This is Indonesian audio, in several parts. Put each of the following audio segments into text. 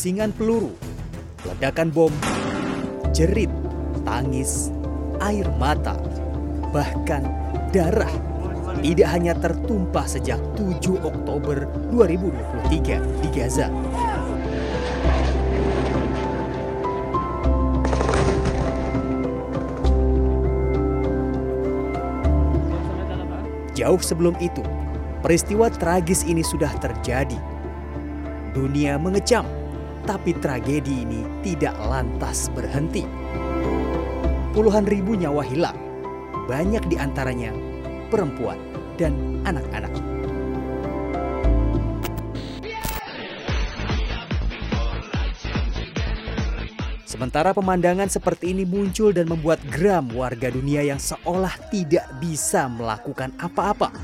desingan peluru, ledakan bom, jerit, tangis, air mata, bahkan darah tidak hanya tertumpah sejak 7 Oktober 2023 di Gaza. Jauh sebelum itu, peristiwa tragis ini sudah terjadi. Dunia mengecam, tapi tragedi ini tidak lantas berhenti. Puluhan ribu nyawa hilang, banyak di antaranya perempuan dan anak-anak. Sementara pemandangan seperti ini muncul dan membuat geram warga dunia yang seolah tidak bisa melakukan apa-apa.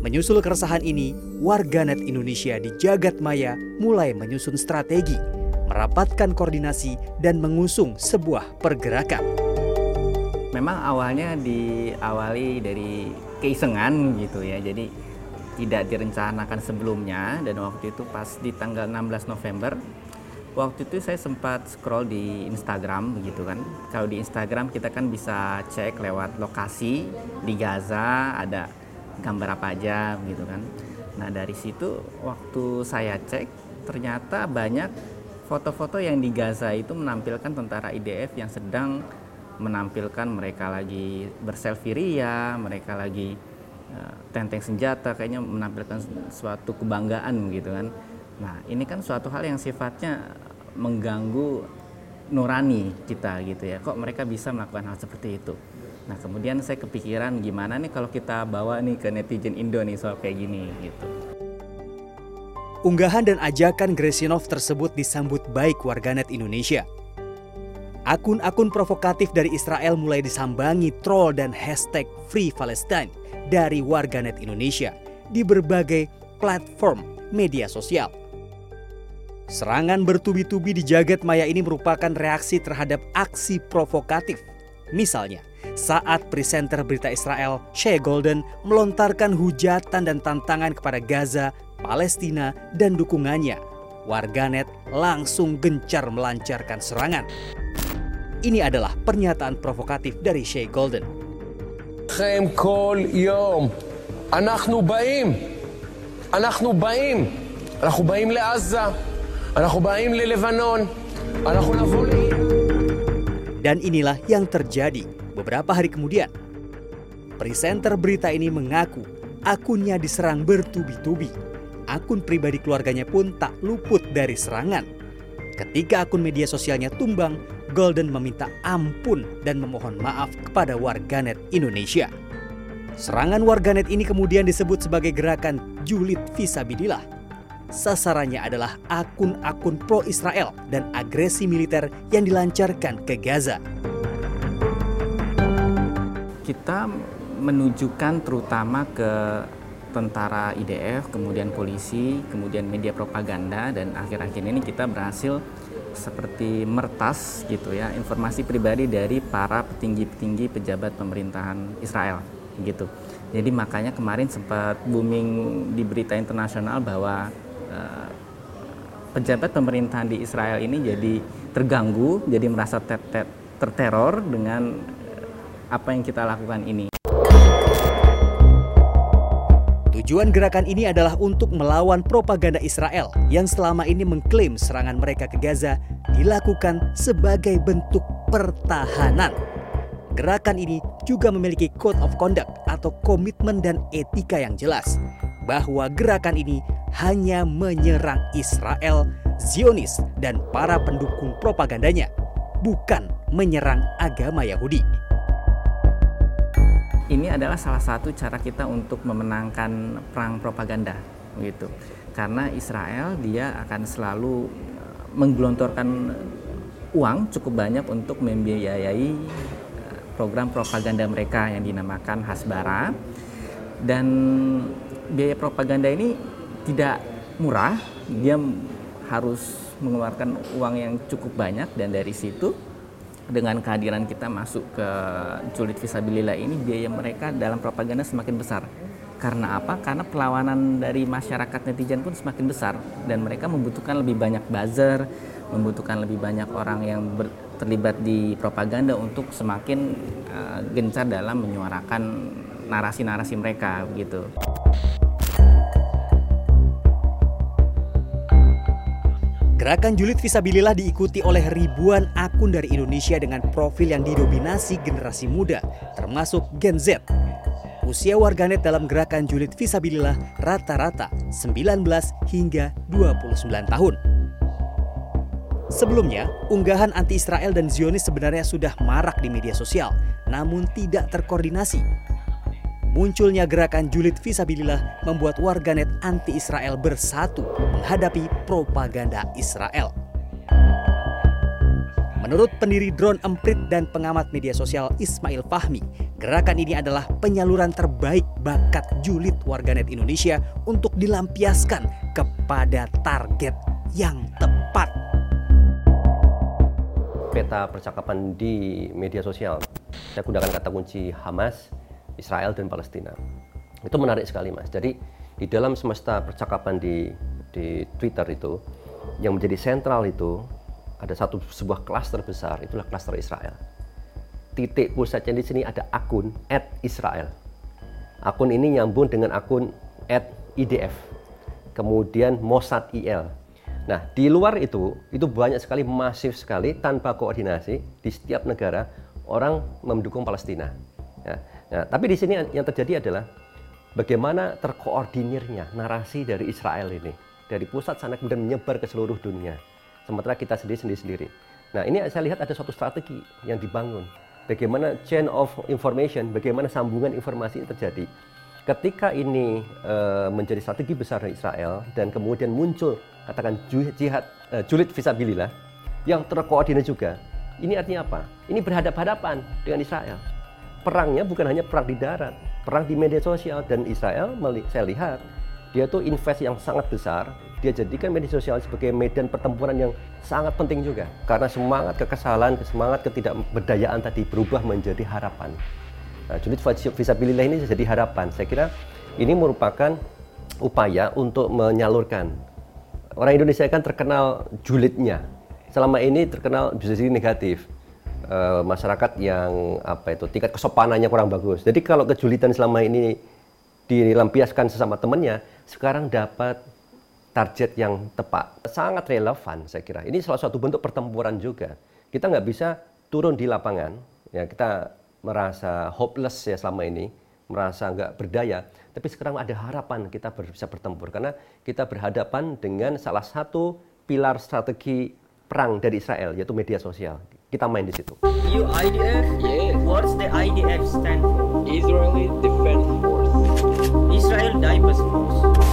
Menyusul keresahan ini, warganet Indonesia di jagat maya mulai menyusun strategi, merapatkan koordinasi, dan mengusung sebuah pergerakan. Memang awalnya diawali dari keisengan gitu ya, jadi tidak direncanakan sebelumnya dan waktu itu pas di tanggal 16 November waktu itu saya sempat scroll di Instagram begitu kan kalau di Instagram kita kan bisa cek lewat lokasi di Gaza ada gambar apa aja begitu kan nah dari situ waktu saya cek ternyata banyak foto-foto yang di Gaza itu menampilkan tentara IDF yang sedang menampilkan mereka lagi berselfie ria mereka lagi Eh, tenteng senjata kayaknya menampilkan suatu kebanggaan gitu kan. Nah, ini kan suatu hal yang sifatnya mengganggu nurani kita gitu ya. Kok mereka bisa melakukan hal seperti itu? Nah, kemudian saya kepikiran gimana nih kalau kita bawa nih ke netizen Indo nih soal kayak gini gitu. Unggahan dan ajakan Gresinov tersebut disambut baik warganet Indonesia. Akun-akun provokatif dari Israel mulai disambangi troll dan hashtag Free Palestine dari warganet Indonesia di berbagai platform media sosial. Serangan bertubi-tubi di jagat maya ini merupakan reaksi terhadap aksi provokatif. Misalnya, saat presenter berita Israel, Shea Golden, melontarkan hujatan dan tantangan kepada Gaza, Palestina, dan dukungannya, warganet langsung gencar melancarkan serangan. Ini adalah pernyataan provokatif dari Shea Golden. לכם כל יום. אנחנו באים. אנחנו באים. אנחנו באים לעזה. אנחנו באים ללבנון. אנחנו נבוא ל... Dan inilah yang terjadi beberapa hari kemudian. Presenter berita ini mengaku akunnya diserang bertubi-tubi. Akun pribadi keluarganya pun tak luput dari serangan. Ketika akun media sosialnya tumbang, Golden meminta ampun dan memohon maaf kepada warganet Indonesia. Serangan warganet ini kemudian disebut sebagai gerakan julid visabilillah. Sasarannya adalah akun-akun pro-Israel dan agresi militer yang dilancarkan ke Gaza. Kita menunjukkan terutama ke tentara IDF, kemudian polisi, kemudian media propaganda dan akhir-akhir ini kita berhasil seperti mertas gitu ya informasi pribadi dari para petinggi-petinggi pejabat pemerintahan Israel gitu. Jadi makanya kemarin sempat booming di berita internasional bahwa uh, pejabat pemerintahan di Israel ini jadi terganggu, jadi merasa ter ter terteror dengan apa yang kita lakukan ini. Tujuan gerakan ini adalah untuk melawan propaganda Israel yang selama ini mengklaim serangan mereka ke Gaza dilakukan sebagai bentuk pertahanan. Gerakan ini juga memiliki code of conduct atau komitmen dan etika yang jelas bahwa gerakan ini hanya menyerang Israel, Zionis, dan para pendukung propagandanya, bukan menyerang agama Yahudi ini adalah salah satu cara kita untuk memenangkan perang propaganda gitu. Karena Israel dia akan selalu eh, menggelontorkan uang cukup banyak untuk membiayai eh, program propaganda mereka yang dinamakan Hasbara. Dan biaya propaganda ini tidak murah. Dia harus mengeluarkan uang yang cukup banyak dan dari situ dengan kehadiran kita masuk ke julid visabilillah ini biaya mereka dalam propaganda semakin besar Karena apa? Karena perlawanan dari masyarakat netizen pun semakin besar dan mereka membutuhkan lebih banyak buzzer, membutuhkan lebih banyak orang yang ber, terlibat di propaganda untuk semakin uh, gencar dalam menyuarakan narasi-narasi mereka begitu. Gerakan julid visabilillah diikuti oleh ribuan akun dari Indonesia dengan profil yang didominasi generasi muda, termasuk Gen Z. Usia warganet dalam gerakan julid visabilillah rata-rata 19 hingga 29 tahun. Sebelumnya, unggahan anti-Israel dan Zionis sebenarnya sudah marak di media sosial, namun tidak terkoordinasi Munculnya gerakan julid visabilillah membuat warganet anti-Israel bersatu menghadapi propaganda Israel. Menurut pendiri drone Emprit dan pengamat media sosial Ismail Fahmi, gerakan ini adalah penyaluran terbaik bakat julid warganet Indonesia untuk dilampiaskan kepada target yang tepat. Peta percakapan di media sosial, saya gunakan kata kunci Hamas, Israel dan Palestina. Itu menarik sekali mas. Jadi di dalam semesta percakapan di di Twitter itu yang menjadi sentral itu ada satu sebuah klaster besar itulah klaster Israel. Titik pusatnya di sini ada akun @israel. Akun ini nyambung dengan akun @idf. Kemudian Mossad IL. Nah, di luar itu itu banyak sekali masif sekali tanpa koordinasi di setiap negara orang mendukung Palestina. Nah, tapi di sini yang terjadi adalah bagaimana terkoordinirnya narasi dari Israel ini dari pusat sana kemudian menyebar ke seluruh dunia. Sementara kita sendiri sendiri sendiri. Nah, ini saya lihat ada suatu strategi yang dibangun. Bagaimana chain of information, bagaimana sambungan informasi yang terjadi. Ketika ini e, menjadi strategi besar dari Israel dan kemudian muncul katakan jihad e, julid visabilillah yang terkoordinir juga. Ini artinya apa? Ini berhadapan-hadapan dengan Israel perangnya bukan hanya perang di darat, perang di media sosial dan Israel saya lihat dia tuh invest yang sangat besar. Dia jadikan media sosial sebagai medan pertempuran yang sangat penting juga karena semangat kekesalan, semangat ketidakberdayaan tadi berubah menjadi harapan. Nah, julid visabilillah ini jadi harapan. Saya kira ini merupakan upaya untuk menyalurkan. Orang Indonesia kan terkenal julidnya. Selama ini terkenal bisa jadi negatif uh, masyarakat yang apa itu tingkat kesopanannya kurang bagus. Jadi kalau kejulitan selama ini dilampiaskan sesama temannya, sekarang dapat target yang tepat. Sangat relevan saya kira. Ini salah satu bentuk pertempuran juga. Kita nggak bisa turun di lapangan, ya kita merasa hopeless ya selama ini, merasa nggak berdaya. Tapi sekarang ada harapan kita bisa bertempur karena kita berhadapan dengan salah satu pilar strategi perang dari Israel yaitu media sosial. Kita main di situ. You IDF? Yeah. What's the IDF stand for? Israeli Defense Force. Israel Diapers Force.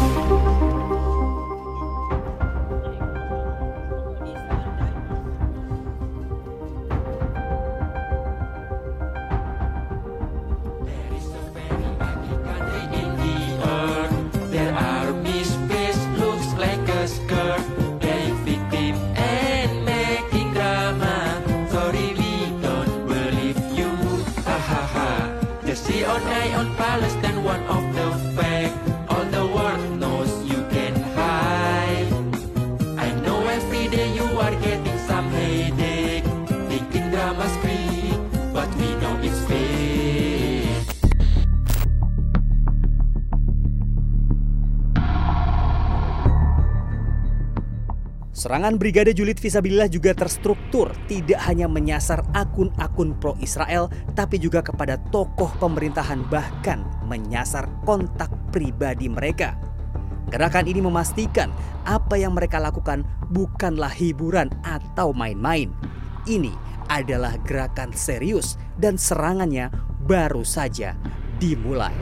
Serangan Brigade Julid Visabilillah juga terstruktur, tidak hanya menyasar akun-akun pro-Israel, tapi juga kepada tokoh pemerintahan bahkan menyasar kontak pribadi mereka. Gerakan ini memastikan apa yang mereka lakukan bukanlah hiburan atau main-main. Ini adalah gerakan serius dan serangannya baru saja dimulai.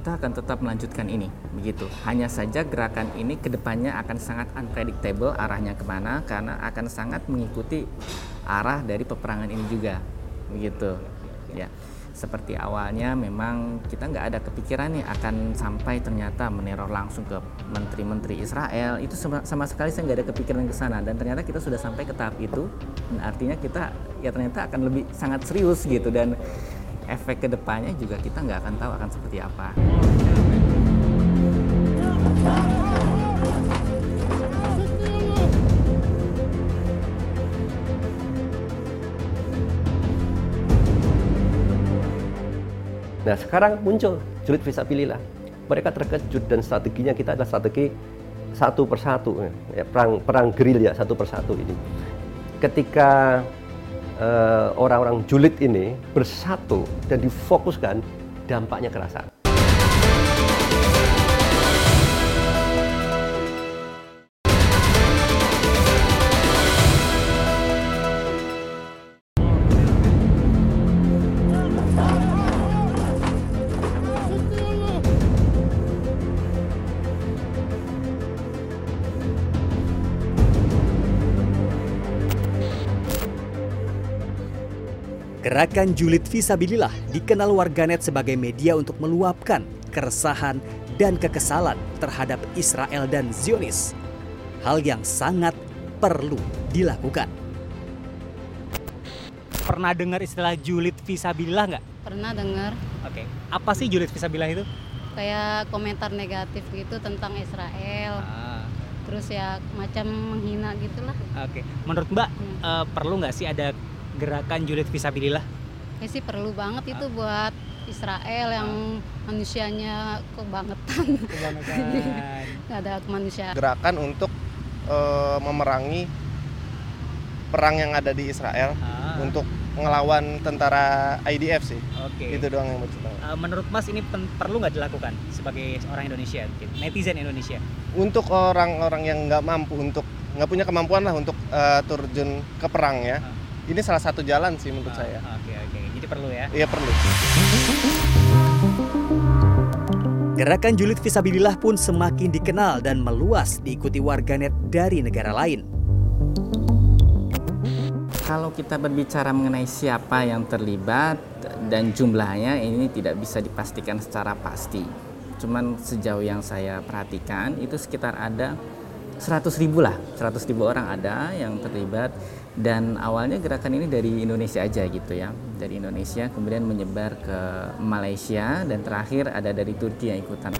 kita akan tetap melanjutkan ini begitu hanya saja gerakan ini ke depannya akan sangat unpredictable arahnya ke mana karena akan sangat mengikuti arah dari peperangan ini juga begitu ya seperti awalnya memang kita nggak ada kepikiran nih akan sampai ternyata meneror langsung ke menteri-menteri Israel. Itu sama, sama sekali saya nggak ada kepikiran ke sana. Dan ternyata kita sudah sampai ke tahap itu. Dan artinya kita ya ternyata akan lebih sangat serius gitu. Dan efek ke depannya juga kita nggak akan tahu akan seperti apa. Nah sekarang muncul julid visabilillah. Mereka terkejut dan strateginya kita adalah strategi satu persatu, ya, perang perang gerilya satu persatu ini. Ketika eh, orang-orang julid ini bersatu dan difokuskan, dampaknya kerasa. Gerakan julid visabilillah dikenal warganet sebagai media untuk meluapkan keresahan dan kekesalan terhadap Israel dan Zionis. Hal yang sangat perlu dilakukan. Pernah dengar istilah julid visabilillah nggak? Pernah dengar. Oke, apa sih julid visabilillah itu? Kayak komentar negatif gitu tentang Israel. Ah. Terus ya macam menghina gitulah. Oke, menurut Mbak hmm. uh, perlu nggak sih ada gerakan julid visabilillah? Ya sih perlu banget itu buat Israel yang manusianya kebangetan. Kebangetan. Gak ada kemanusiaan. Gerakan untuk uh, memerangi perang yang ada di Israel ah. untuk ngelawan tentara IDF sih. Oke. Itu doang yang mau uh, Menurut Mas ini perlu nggak dilakukan sebagai orang Indonesia, netizen Indonesia? Untuk orang-orang yang nggak mampu untuk nggak punya kemampuan lah untuk uh, terjun ke perang ya. Ah ini salah satu jalan sih menurut ah, saya. Oke oke, jadi perlu ya? Iya perlu. Gerakan julid visabilillah pun semakin dikenal dan meluas diikuti warganet dari negara lain. Kalau kita berbicara mengenai siapa yang terlibat dan jumlahnya ini tidak bisa dipastikan secara pasti. Cuman sejauh yang saya perhatikan itu sekitar ada 100 ribu lah, 100 ribu orang ada yang terlibat dan awalnya gerakan ini dari Indonesia aja gitu ya. Dari Indonesia kemudian menyebar ke Malaysia dan terakhir ada dari Turki yang ikutan.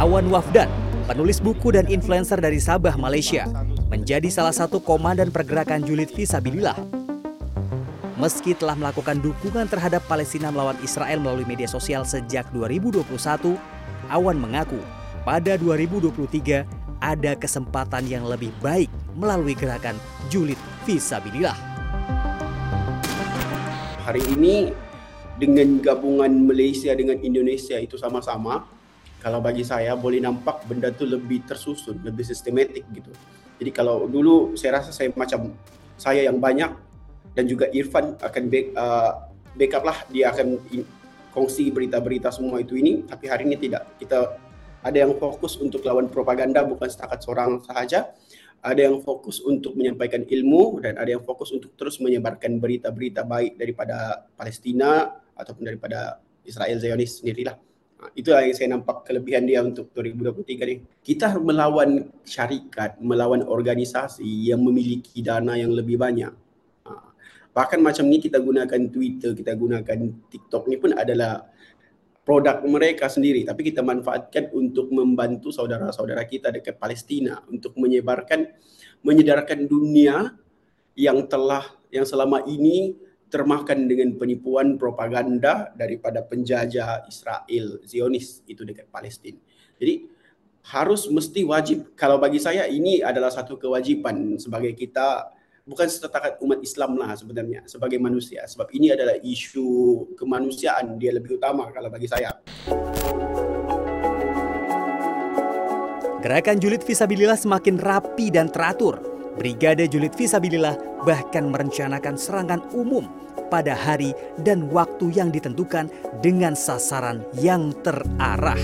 Awan Wafdan penulis buku dan influencer dari Sabah Malaysia menjadi salah satu komandan pergerakan julid visabilillah Meski telah melakukan dukungan terhadap Palestina melawan Israel melalui media sosial sejak 2021, Awan mengaku pada 2023 ada kesempatan yang lebih baik melalui gerakan julid visabilillah. Hari ini dengan gabungan Malaysia dengan Indonesia itu sama-sama, kalau bagi saya boleh nampak benda itu lebih tersusun, lebih sistematik gitu. Jadi kalau dulu saya rasa saya macam saya yang banyak dan juga Irfan akan back, uh, backup lah dia akan kongsi berita-berita semua itu ini, tapi hari ini tidak. Kita ada yang fokus untuk lawan propaganda bukan setakat seorang sahaja, ada yang fokus untuk menyampaikan ilmu dan ada yang fokus untuk terus menyebarkan berita-berita baik daripada Palestina ataupun daripada Israel Zionis sendirilah. Nah, itulah yang saya nampak kelebihan dia untuk 2023 ni. Kita melawan syarikat, melawan organisasi yang memiliki dana yang lebih banyak. Nah, bahkan macam ni kita gunakan Twitter, kita gunakan TikTok ni pun adalah produk mereka sendiri tapi kita manfaatkan untuk membantu saudara-saudara kita dekat Palestina untuk menyebarkan menyedarkan dunia yang telah yang selama ini termakan dengan penipuan propaganda daripada penjajah Israel Zionis itu dekat Palestina. Jadi harus mesti wajib kalau bagi saya ini adalah satu kewajiban sebagai kita bukan setakat umat Islam lah sebenarnya sebagai manusia sebab ini adalah isu kemanusiaan dia lebih utama kalau bagi saya. Gerakan julid visabilillah semakin rapi dan teratur. Brigade Julid Visabilillah bahkan merencanakan serangan umum pada hari dan waktu yang ditentukan dengan sasaran yang terarah.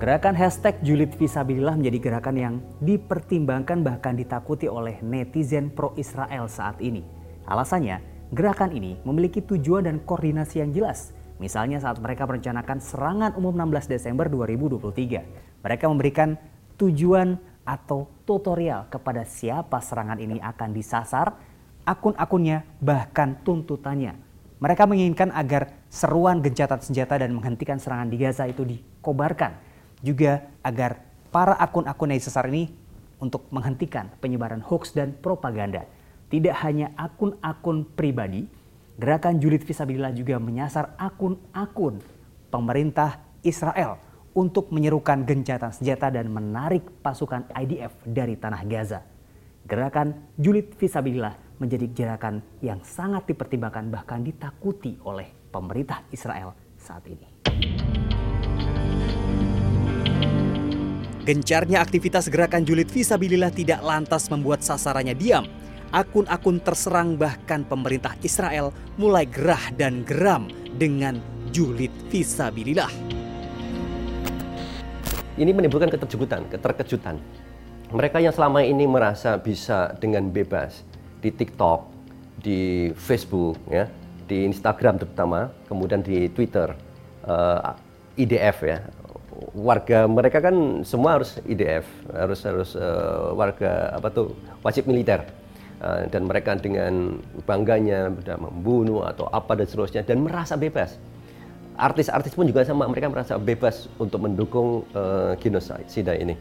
Gerakan hashtag julid visabilillah menjadi gerakan yang dipertimbangkan bahkan ditakuti oleh netizen pro-Israel saat ini. Alasannya, gerakan ini memiliki tujuan dan koordinasi yang jelas. Misalnya saat mereka merencanakan serangan umum 16 Desember 2023, mereka memberikan tujuan atau tutorial kepada siapa serangan ini akan disasar, akun-akunnya, bahkan tuntutannya. Mereka menginginkan agar seruan gencatan senjata dan menghentikan serangan di Gaza itu dikobarkan. Juga agar para akun-akun yang disasar ini untuk menghentikan penyebaran hoax dan propaganda. Tidak hanya akun-akun pribadi, gerakan julid visabilillah juga menyasar akun-akun pemerintah Israel untuk menyerukan gencatan senjata dan menarik pasukan IDF dari tanah Gaza. Gerakan julid visabilillah menjadi gerakan yang sangat dipertimbangkan bahkan ditakuti oleh pemerintah Israel saat ini. Gencarnya aktivitas gerakan julid visabilillah tidak lantas membuat sasarannya diam. Akun-akun terserang bahkan pemerintah Israel mulai gerah dan geram dengan julid visabilillah. Ini menimbulkan keterkejutan, keterkejutan. Mereka yang selama ini merasa bisa dengan bebas di TikTok, di Facebook, ya, di Instagram terutama, kemudian di Twitter, uh, eh, IDF ya. Warga mereka kan semua harus IDF, harus harus uh, warga apa tuh wajib militer. Uh, dan mereka dengan bangganya sudah membunuh atau apa dan seterusnya dan merasa bebas. Artis-artis pun juga sama, mereka merasa bebas untuk mendukung uh, genosida ini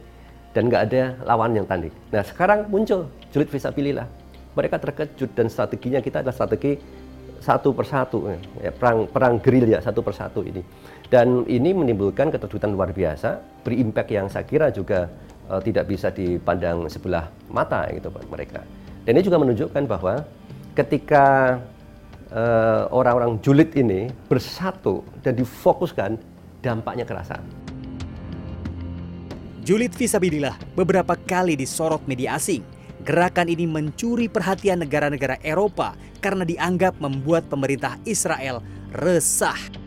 dan nggak ada lawan yang tanding. Nah sekarang muncul julid visabilillah mereka terkejut dan strateginya kita adalah strategi satu persatu ya, perang perang gerilya satu persatu ini dan ini menimbulkan keterkejutan luar biasa. Berimpact yang saya kira juga uh, tidak bisa dipandang sebelah mata gitu buat mereka. Dan ini juga menunjukkan bahwa ketika eh, orang-orang uh, julid ini bersatu dan difokuskan dampaknya kerasa. Julid visabilillah beberapa kali disorot media asing. Gerakan ini mencuri perhatian negara-negara Eropa karena dianggap membuat pemerintah Israel resah.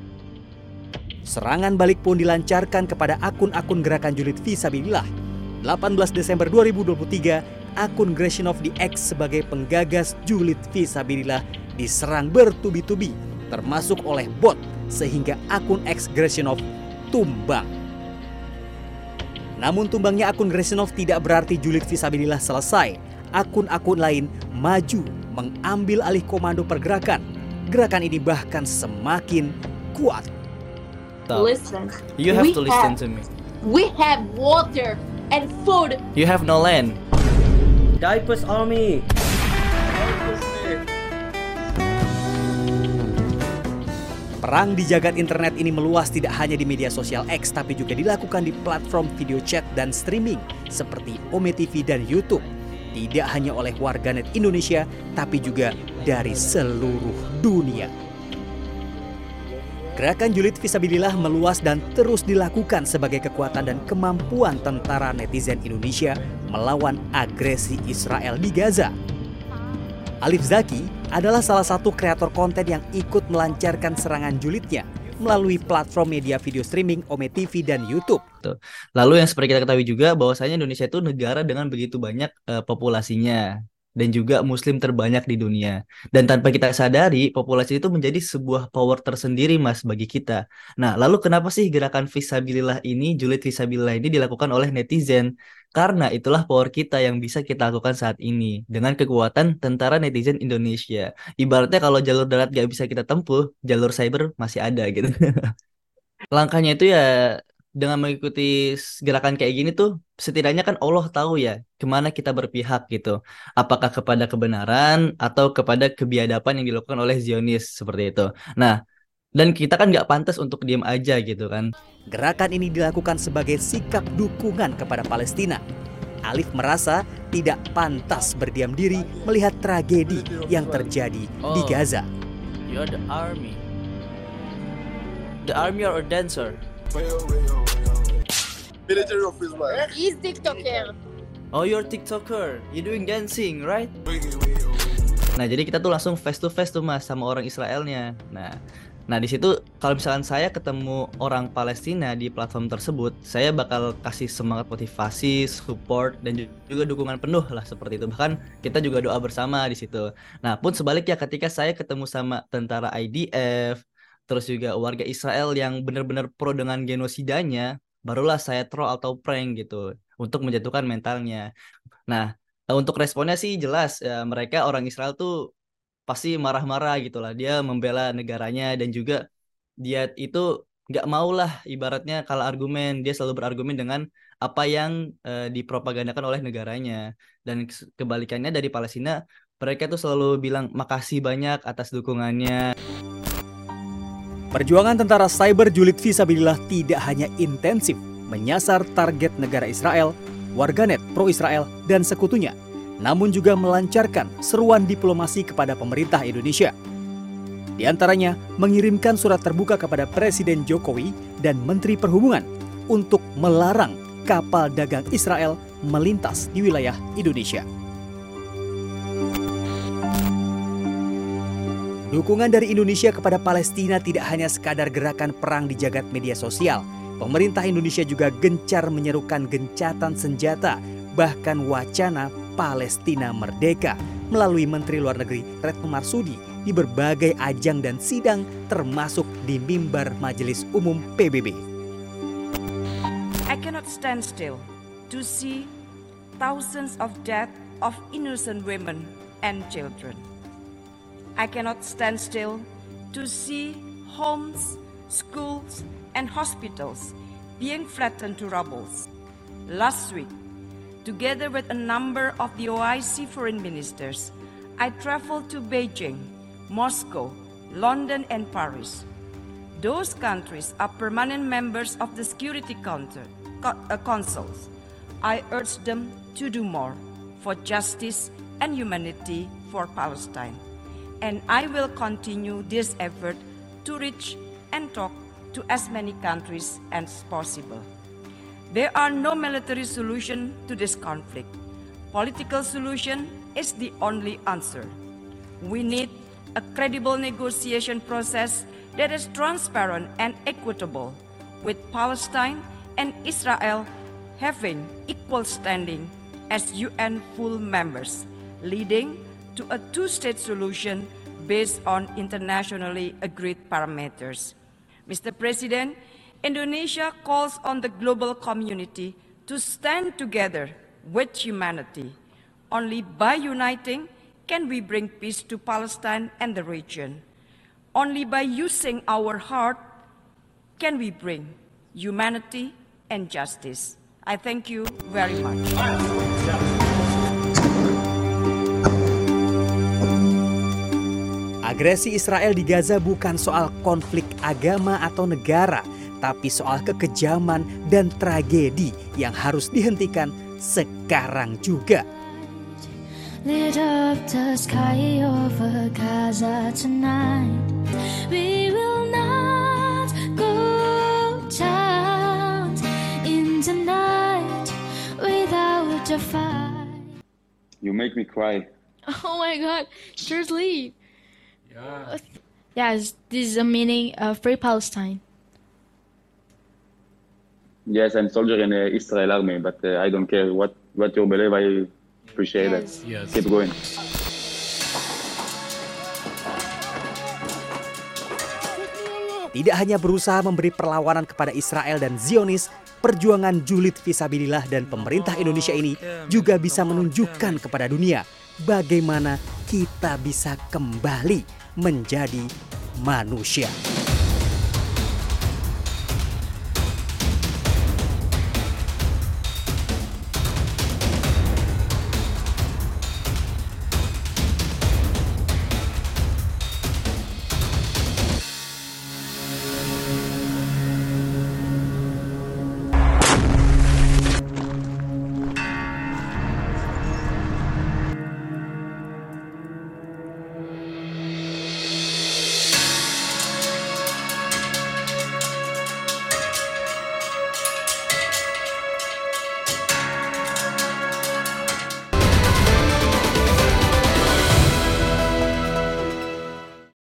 Serangan balik pun dilancarkan kepada akun-akun gerakan julid visabilillah. 18 Desember 2023, akun Greshinov di X sebagai penggagas julid visabilillah diserang bertubi-tubi, termasuk oleh bot, sehingga akun X Greshinov tumbang. Namun tumbangnya akun Gresinov tidak berarti julid visabilillah selesai. Akun-akun lain maju mengambil alih komando pergerakan. Gerakan ini bahkan semakin kuat. Listen. You have to listen have, to me. We have water and food. You have no land. Diapers army. Perang di jagat internet ini meluas tidak hanya di media sosial X tapi juga dilakukan di platform video chat dan streaming seperti Ome TV dan YouTube. Tidak hanya oleh warganet Indonesia tapi juga dari seluruh dunia. Gerakan julid visabilillah meluas dan terus dilakukan sebagai kekuatan dan kemampuan tentara netizen Indonesia melawan agresi Israel di Gaza. Alif Zaki adalah salah satu kreator konten yang ikut melancarkan serangan julidnya melalui platform media video streaming Ome TV dan YouTube. Lalu yang seperti kita ketahui juga bahwasanya Indonesia itu negara dengan begitu banyak uh, populasinya dan juga muslim terbanyak di dunia. Dan tanpa kita sadari, populasi itu menjadi sebuah power tersendiri Mas bagi kita. Nah, lalu kenapa sih gerakan visabilillah ini, julid visabilillah ini dilakukan oleh netizen? Karena itulah power kita yang bisa kita lakukan saat ini dengan kekuatan tentara netizen Indonesia. Ibaratnya kalau jalur darat gak bisa kita tempuh, jalur cyber masih ada gitu. Langkahnya itu ya dengan mengikuti gerakan kayak gini tuh setidaknya kan Allah tahu ya ke mana kita berpihak gitu. Apakah kepada kebenaran atau kepada kebiadaban yang dilakukan oleh Zionis seperti itu. Nah, dan kita kan nggak pantas untuk diam aja gitu kan. Gerakan ini dilakukan sebagai sikap dukungan kepada Palestina. Alif merasa tidak pantas berdiam diri melihat tragedi yang terjadi oh, di Gaza. You're the army. The army or a dancer? Military of Israel. He's TikToker. Oh, you're TikToker. You doing dancing, right? Nah, jadi kita tuh langsung face to face tuh Mas sama orang Israelnya. Nah, Nah, di situ kalau misalkan saya ketemu orang Palestina di platform tersebut, saya bakal kasih semangat motivasi, support dan juga dukungan penuh lah seperti itu. Bahkan kita juga doa bersama di situ. Nah, pun sebaliknya ketika saya ketemu sama tentara IDF, terus juga warga Israel yang benar-benar pro dengan genosidanya, barulah saya troll atau prank gitu untuk menjatuhkan mentalnya. Nah, untuk responnya sih jelas ya, mereka orang Israel tuh pasti marah-marah gitu lah dia membela negaranya dan juga dia itu nggak mau lah ibaratnya kalau argumen. Dia selalu berargumen dengan apa yang uh, dipropagandakan oleh negaranya. Dan kebalikannya dari Palestina mereka tuh selalu bilang makasih banyak atas dukungannya Perjuangan tentara cyber julid visabilillah tidak hanya intensif menyasar target negara Israel, warganet pro-Israel, dan sekutunya, namun juga melancarkan seruan diplomasi kepada pemerintah Indonesia. Di antaranya, mengirimkan surat terbuka kepada Presiden Jokowi dan Menteri Perhubungan untuk melarang kapal dagang Israel melintas di wilayah Indonesia. Dukungan dari Indonesia kepada Palestina tidak hanya sekadar gerakan perang di jagat media sosial. Pemerintah Indonesia juga gencar menyerukan gencatan senjata, bahkan wacana Palestina Merdeka melalui Menteri Luar Negeri Retno Marsudi di berbagai ajang dan sidang termasuk di mimbar Majelis Umum PBB. I cannot stand still to see thousands of death of innocent women and children. I cannot stand still to see homes, schools, and hospitals being flattened to rubble. Last week, Together with a number of the OIC foreign ministers, I traveled to Beijing, Moscow, London, and Paris. Those countries are permanent members of the Security Council, uh. I urge them to do more for justice and humanity for Palestine. And I will continue this effort to reach and talk to as many countries as possible. There are no military solution to this conflict. Political solution is the only answer. We need a credible negotiation process that is transparent and equitable, with Palestine and Israel having equal standing as UN full members, leading to a two state solution based on internationally agreed parameters. Mr. President, Indonesia calls on the global community to stand together with humanity. Only by uniting can we bring peace to Palestine and the region. Only by using our heart can we bring humanity and justice. I thank you very much. Agresi Israel di Gaza bukan soal konflik agama atau negara, tapi soal kekejaman dan tragedi yang harus dihentikan sekarang juga. Lit up the sky over Gaza tonight. We will not go down in the night without a fight. You make me cry. Oh my god, seriously. Yeah. Yes, this is a meaning of free Palestine. Yes, I'm soldier in the Israel army, but uh, I don't care what what you believe. I appreciate yes. that. Yes. Keep going. Tidak hanya berusaha memberi perlawanan kepada Israel dan Zionis, perjuangan julid visabilillah dan pemerintah Indonesia ini juga bisa menunjukkan kepada dunia bagaimana kita bisa kembali menjadi manusia.